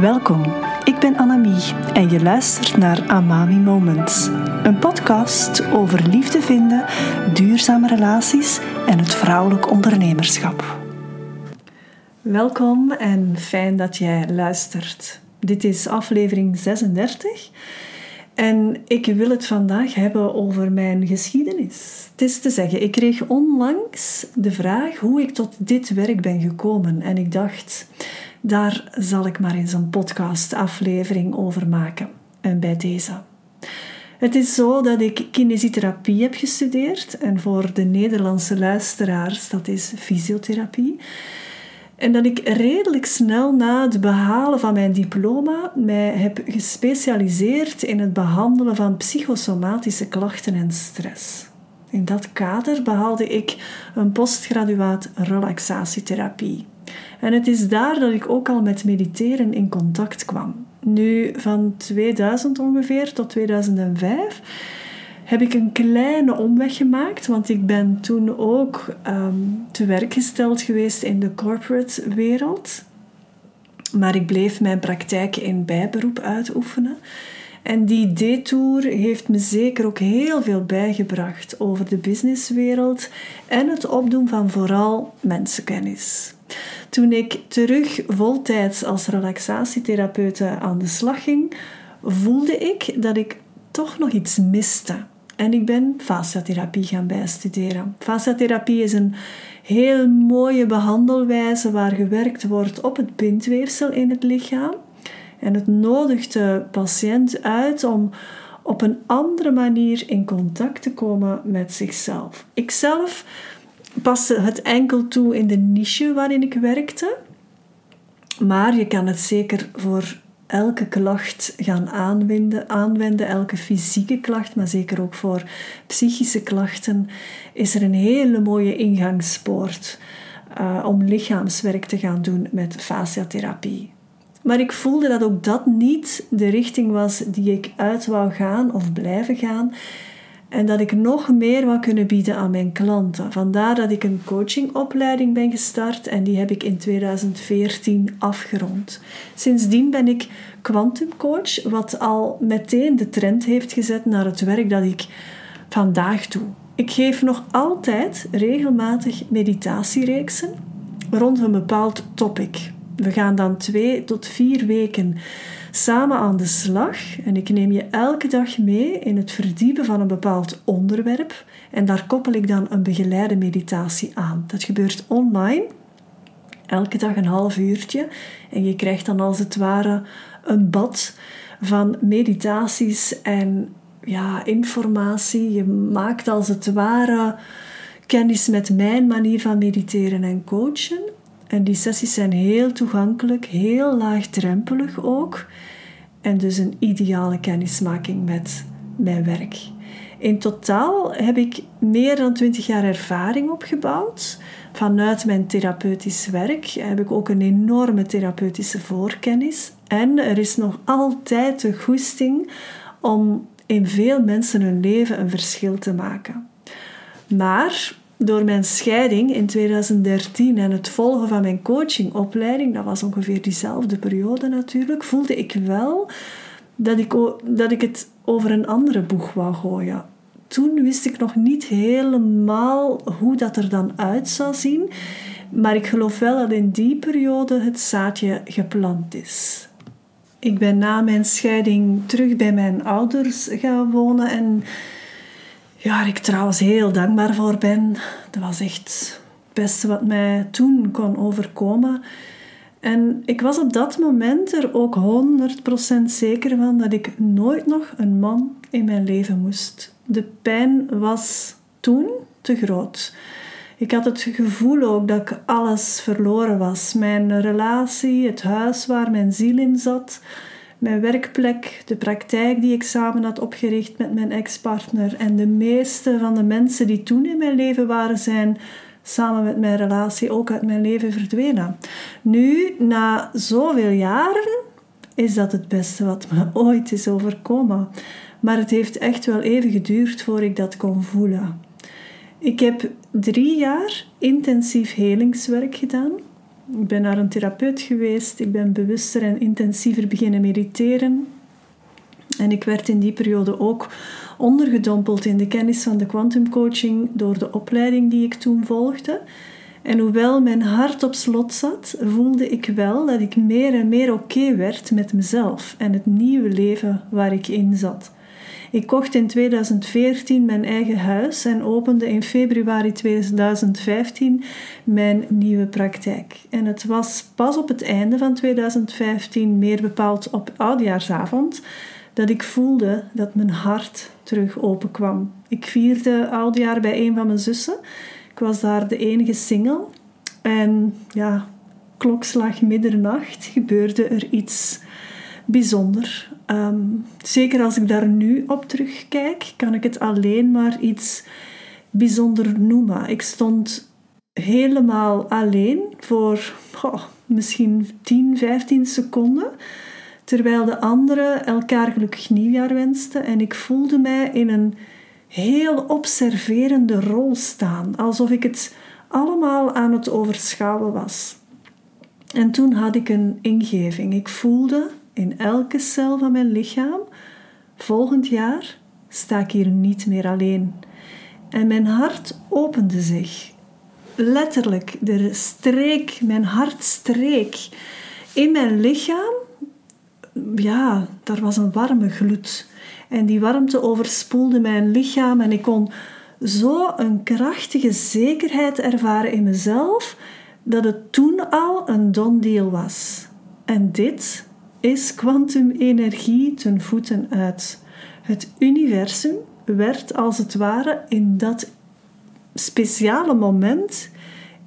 Welkom, ik ben Annemie en je luistert naar Amami Moments. Een podcast over liefde vinden, duurzame relaties en het vrouwelijk ondernemerschap. Welkom en fijn dat jij luistert. Dit is aflevering 36 en ik wil het vandaag hebben over mijn geschiedenis. Het is te zeggen, ik kreeg onlangs de vraag hoe ik tot dit werk ben gekomen en ik dacht daar zal ik maar eens een podcast-aflevering over maken. En bij deze. Het is zo dat ik kinesietherapie heb gestudeerd en voor de Nederlandse luisteraars, dat is fysiotherapie. En dat ik redelijk snel na het behalen van mijn diploma mij heb gespecialiseerd in het behandelen van psychosomatische klachten en stress. In dat kader behaalde ik een postgraduaat relaxatietherapie. En het is daar dat ik ook al met mediteren in contact kwam. Nu, van 2000 ongeveer tot 2005 heb ik een kleine omweg gemaakt, want ik ben toen ook um, te werk gesteld geweest in de corporate wereld. Maar ik bleef mijn praktijk in bijberoep uitoefenen. En die detour heeft me zeker ook heel veel bijgebracht over de businesswereld en het opdoen van vooral mensenkennis. Toen ik terug voltijds als relaxatietherapeute aan de slag ging, voelde ik dat ik toch nog iets miste. En ik ben fasciatherapie gaan bijstuderen. Fasciatherapie is een heel mooie behandelwijze waar gewerkt wordt op het bindweefsel in het lichaam. En het nodigt de patiënt uit om op een andere manier in contact te komen met zichzelf. Ikzelf paste het enkel toe in de niche waarin ik werkte. Maar je kan het zeker voor elke klacht gaan aanwenden, aanwenden, elke fysieke klacht, maar zeker ook voor psychische klachten, is er een hele mooie ingangspoort uh, om lichaamswerk te gaan doen met fasciatherapie. Maar ik voelde dat ook dat niet de richting was die ik uit wou gaan of blijven gaan. En dat ik nog meer wou kunnen bieden aan mijn klanten. Vandaar dat ik een coachingopleiding ben gestart en die heb ik in 2014 afgerond. Sindsdien ben ik quantumcoach, wat al meteen de trend heeft gezet naar het werk dat ik vandaag doe. Ik geef nog altijd regelmatig meditatiereeksen rond een bepaald topic. We gaan dan twee tot vier weken samen aan de slag en ik neem je elke dag mee in het verdiepen van een bepaald onderwerp en daar koppel ik dan een begeleide meditatie aan. Dat gebeurt online, elke dag een half uurtje en je krijgt dan als het ware een bad van meditaties en ja, informatie. Je maakt als het ware kennis met mijn manier van mediteren en coachen. En die sessies zijn heel toegankelijk, heel laagdrempelig ook. En dus een ideale kennismaking met mijn werk. In totaal heb ik meer dan 20 jaar ervaring opgebouwd. Vanuit mijn therapeutisch werk heb ik ook een enorme therapeutische voorkennis. En er is nog altijd de goesting om in veel mensen hun leven een verschil te maken. Maar door mijn scheiding in 2013 en het volgen van mijn coachingopleiding, dat was ongeveer diezelfde periode natuurlijk, voelde ik wel dat ik, dat ik het over een andere boeg wou gooien. Toen wist ik nog niet helemaal hoe dat er dan uit zou zien, maar ik geloof wel dat in die periode het zaadje geplant is. Ik ben na mijn scheiding terug bij mijn ouders gaan wonen en ja, waar ik trouwens heel dankbaar voor ben. Dat was echt het beste wat mij toen kon overkomen. En ik was op dat moment er ook 100% zeker van dat ik nooit nog een man in mijn leven moest. De pijn was toen te groot. Ik had het gevoel ook dat ik alles verloren was. Mijn relatie, het huis waar mijn ziel in zat, mijn werkplek, de praktijk die ik samen had opgericht met mijn ex-partner en de meeste van de mensen die toen in mijn leven waren, zijn samen met mijn relatie ook uit mijn leven verdwenen. Nu, na zoveel jaren, is dat het beste wat me ooit is overkomen. Maar het heeft echt wel even geduurd voor ik dat kon voelen. Ik heb drie jaar intensief helingswerk gedaan Ik ben naar een therapeut geweest. Ik ben bewuster en intensiever beginnen mediteren. En ik werd in die periode ook ondergedompeld in de kennis van de quantumcoaching door de opleiding die ik toen volgde. En hoewel mijn hart op slot zat, voelde ik wel dat ik meer en meer oké werd met mezelf en het nieuwe leven waar ik in zat. Ik kocht in 2014 mijn eigen huis en opende in februari 2015 mijn nieuwe praktijk. En het was pas op het einde van 2015, meer bepaald op oudjaarsavond, dat ik voelde dat mijn hart terug openkwam. Ik vierde oudjaar bij een van mijn zussen. Ik was daar de enige single. En ja, klokslag middernacht gebeurde er iets bijzonder. Ehm, zeker als ik daar nu op terugkijk, kan ik het alleen maar iets bijzonder noemen. Ik stond helemaal alleen voor misschien 10, 15 seconden, terwijl de anderen elkaar gelukkig nieuwjaar wensten. En ik voelde mij in een heel observerende rol staan, alsof ik het allemaal aan het overschouwen was. En toen had ik een ingeving. Ik voelde in elke cel van mijn lichaam: volgend jaar sta ik hier niet meer alleen. En mijn hart opende zich. Letterlijk, er streek, mijn hart streek in mijn lichaam. Ja, daar was een warme gloed. En die warmte overspoelde mijn lichaam en ik kon zo een krachtige zekerheid ervaren in mezelf dat het toen al een don deal was. En dit is kwantumenergie ten voeten uit. Het universum werd als het ware in dat speciale moment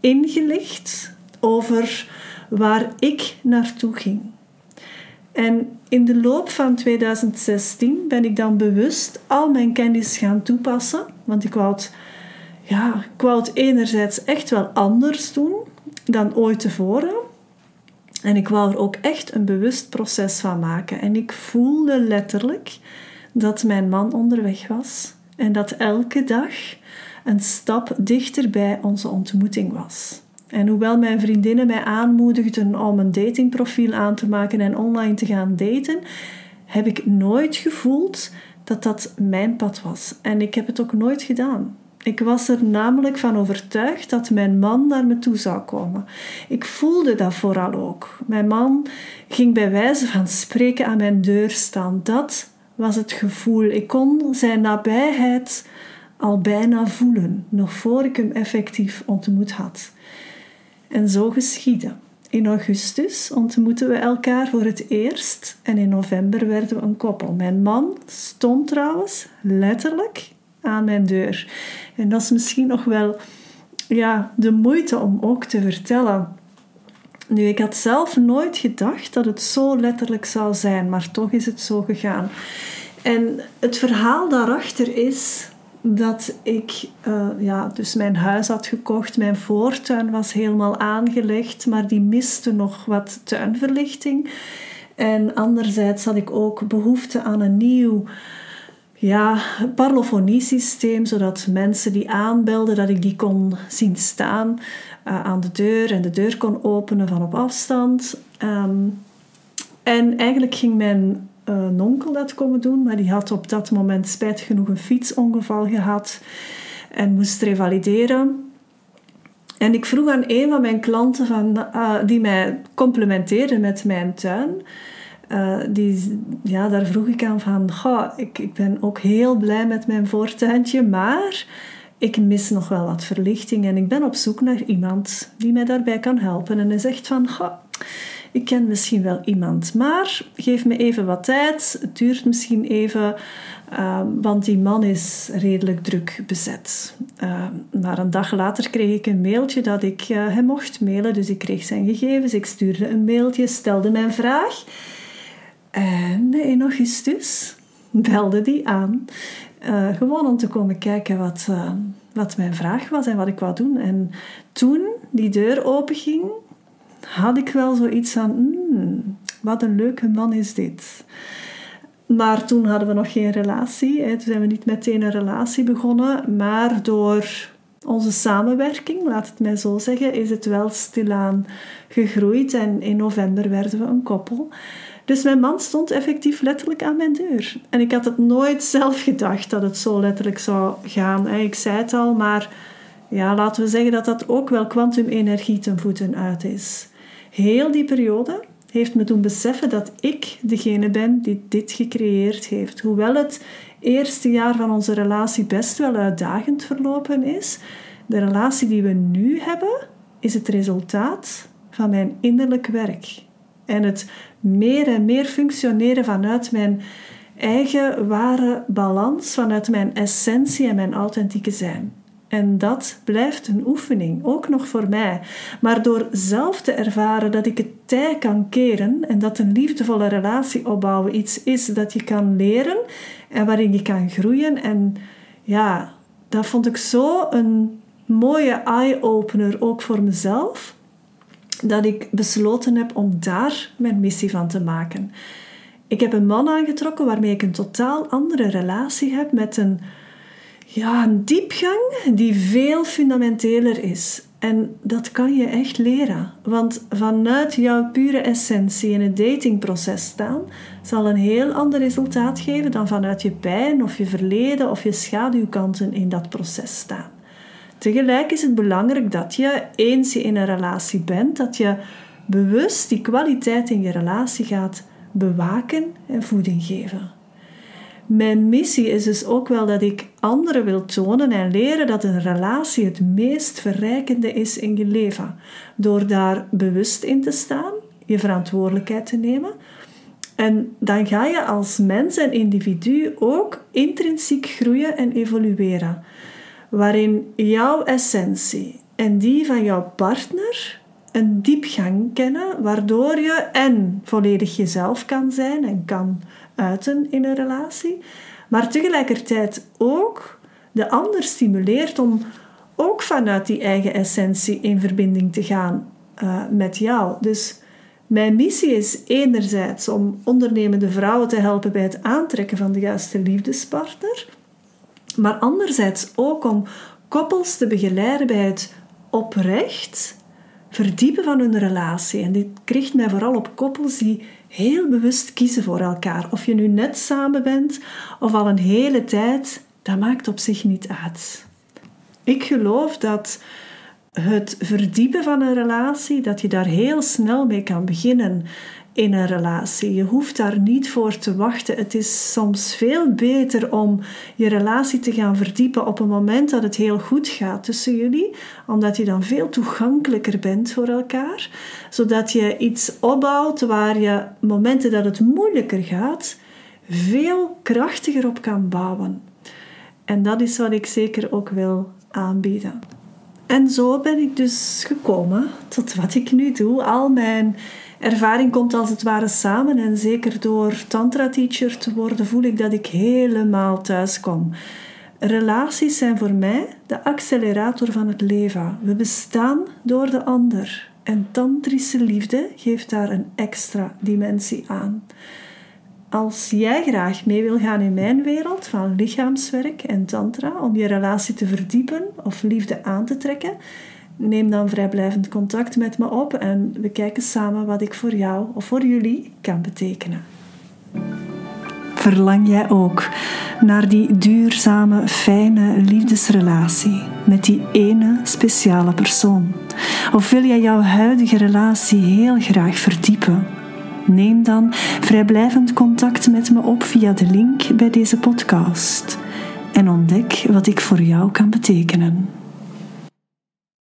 ingelicht over waar ik naartoe ging. En in de loop van 2016 ben ik dan bewust al mijn kennis gaan toepassen, want ik wou het, ja, ik wou het enerzijds echt wel anders doen dan ooit tevoren. En ik wou er ook echt een bewust proces van maken. En ik voelde letterlijk dat mijn man onderweg was en dat elke dag een stap dichter bij onze ontmoeting was. En hoewel mijn vriendinnen mij aanmoedigden om een datingprofiel aan te maken en online te gaan daten, heb ik nooit gevoeld dat dat mijn pad was. En ik heb het ook nooit gedaan. Ik was er namelijk van overtuigd dat mijn man naar me toe zou komen. Ik voelde dat vooral ook. Mijn man ging bij wijze van spreken aan mijn deur staan. Dat was het gevoel. Ik kon zijn nabijheid al bijna voelen, nog voor ik hem effectief ontmoet had. En zo geschiedde. In augustus ontmoetten we elkaar voor het eerst en in november werden we een koppel. Mijn man stond trouwens letterlijk aan mijn deur. En dat is misschien nog wel ja, de moeite om ook te vertellen. Nu, ik had zelf nooit gedacht dat het zo letterlijk zou zijn, maar toch is het zo gegaan. En het verhaal daarachter is dat ik uh, ja, dus mijn huis had gekocht. Mijn voortuin was helemaal aangelegd, maar die miste nog wat tuinverlichting. En anderzijds had ik ook behoefte aan een nieuw ja, parlofoniesysteem, zodat mensen die aanbelden, dat ik die kon zien staan uh, aan de deur en de deur kon openen van op afstand. Um, en eigenlijk ging mijn uh, nonkel dat komen doen, maar die had op dat moment spijtig genoeg een fietsongeval gehad en moest revalideren. En ik vroeg aan een van mijn klanten van, uh, die mij complimenteerde met mijn tuin. Uh, die, ja, daar vroeg ik aan van, goh, ik, ik ben ook heel blij met mijn voortuintje, maar ik mis nog wel wat verlichting en ik ben op zoek naar iemand die mij daarbij kan helpen. En hij zegt van, goh, ik ken misschien wel iemand, maar geef me even wat tijd. Het duurt misschien even, ehm, want die man is redelijk druk bezet. Uh, maar een dag later kreeg ik een mailtje dat ik hem mocht mailen, dus ik kreeg zijn gegevens. Ik stuurde een mailtje, stelde mijn vraag. En in augustus belde die aan, uh, gewoon om te komen kijken wat, uh, wat mijn vraag was en wat ik wou doen. En toen die deur openging, had ik wel zoiets van, mm, wat een leuke man is dit. Maar toen hadden we nog geen relatie. Hè. Toen zijn we niet meteen een relatie begonnen. Maar door onze samenwerking, laat het mij zo zeggen, is het wel stilaan gegroeid en in november werden we een koppel. Dus mijn man stond effectief letterlijk aan mijn deur. En ik had het nooit zelf gedacht dat het zo letterlijk zou gaan. Ik zei het al, maar ja, laten we zeggen dat dat ook wel kwantumenergie ten voeten uit is. Heel die periode heeft me doen beseffen dat ik degene ben die dit gecreëerd heeft. Hoewel het eerste jaar van onze relatie best wel uitdagend verlopen is, de relatie die we nu hebben, is het resultaat van mijn innerlijk werk. En het meer en meer functioneren vanuit mijn eigen ware balans, vanuit mijn essentie en mijn authentieke zijn. En dat blijft een oefening, ook nog voor mij. Maar door zelf te ervaren dat ik het tij kan keren en dat een liefdevolle relatie opbouwen iets is dat je kan leren en waarin je kan groeien. En ja, dat vond ik zo een mooie eye-opener ook voor mezelf, dat ik besloten heb om daar mijn missie van te maken. Ik heb een man aangetrokken waarmee ik een totaal andere relatie heb met een ja, een diepgang die veel fundamenteler is. En dat kan je echt leren. Want vanuit jouw pure essentie in het datingproces staan, zal een heel ander resultaat geven dan vanuit je pijn of je verleden of je schaduwkanten in dat proces staan. Tegelijk is het belangrijk dat je, eens je in een relatie bent, dat je bewust die kwaliteit in je relatie gaat bewaken en voeding geven. Mijn missie is dus ook wel dat ik anderen wil tonen en leren dat een relatie het meest verrijkende is in je leven. Door daar bewust in te staan, je verantwoordelijkheid te nemen. En dan ga je als mens en individu ook intrinsiek groeien en evolueren. Waarin jouw essentie en die van jouw partner een diepgang kennen, waardoor je en volledig jezelf kan zijn en kan uiten in een relatie, maar tegelijkertijd ook de ander stimuleert om ook vanuit die eigen essentie in verbinding te gaan uh, met jou. Dus mijn missie is enerzijds om ondernemende vrouwen te helpen bij het aantrekken van de juiste liefdespartner, maar anderzijds ook om koppels te begeleiden bij het oprecht verdiepen van hun relatie. En dit richt mij vooral op koppels die heel bewust kiezen voor elkaar. Of je nu net samen bent of al een hele tijd, dat maakt op zich niet uit. Ik geloof dat het verdiepen van een relatie, dat je daar heel snel mee kan beginnen in een relatie. Je hoeft daar niet voor te wachten. Het is soms veel beter om je relatie te gaan verdiepen op een moment dat het heel goed gaat tussen jullie, omdat je dan veel toegankelijker bent voor elkaar, zodat je iets opbouwt waar je momenten dat het moeilijker gaat, veel krachtiger op kan bouwen. En dat is wat ik zeker ook wil aanbieden. En zo ben ik dus gekomen tot wat ik nu doe. Al mijn ervaring komt als het ware samen. En zeker door tantra-teacher te worden, voel ik dat ik helemaal thuis kom. Relaties zijn voor mij de accelerator van het leven. We bestaan door de ander. En tantrische liefde geeft daar een extra dimensie aan. Als jij graag mee wil gaan in mijn wereld van lichaamswerk en tantra om je relatie te verdiepen of liefde aan te trekken, neem dan vrijblijvend contact met me op en we kijken samen wat ik voor jou of voor jullie kan betekenen. Verlang jij ook naar die duurzame, fijne liefdesrelatie met die ene speciale persoon? Of wil jij jouw huidige relatie heel graag verdiepen? Neem dan vrijblijvend contact met me op via de link bij deze podcast en ontdek wat ik voor jou kan betekenen.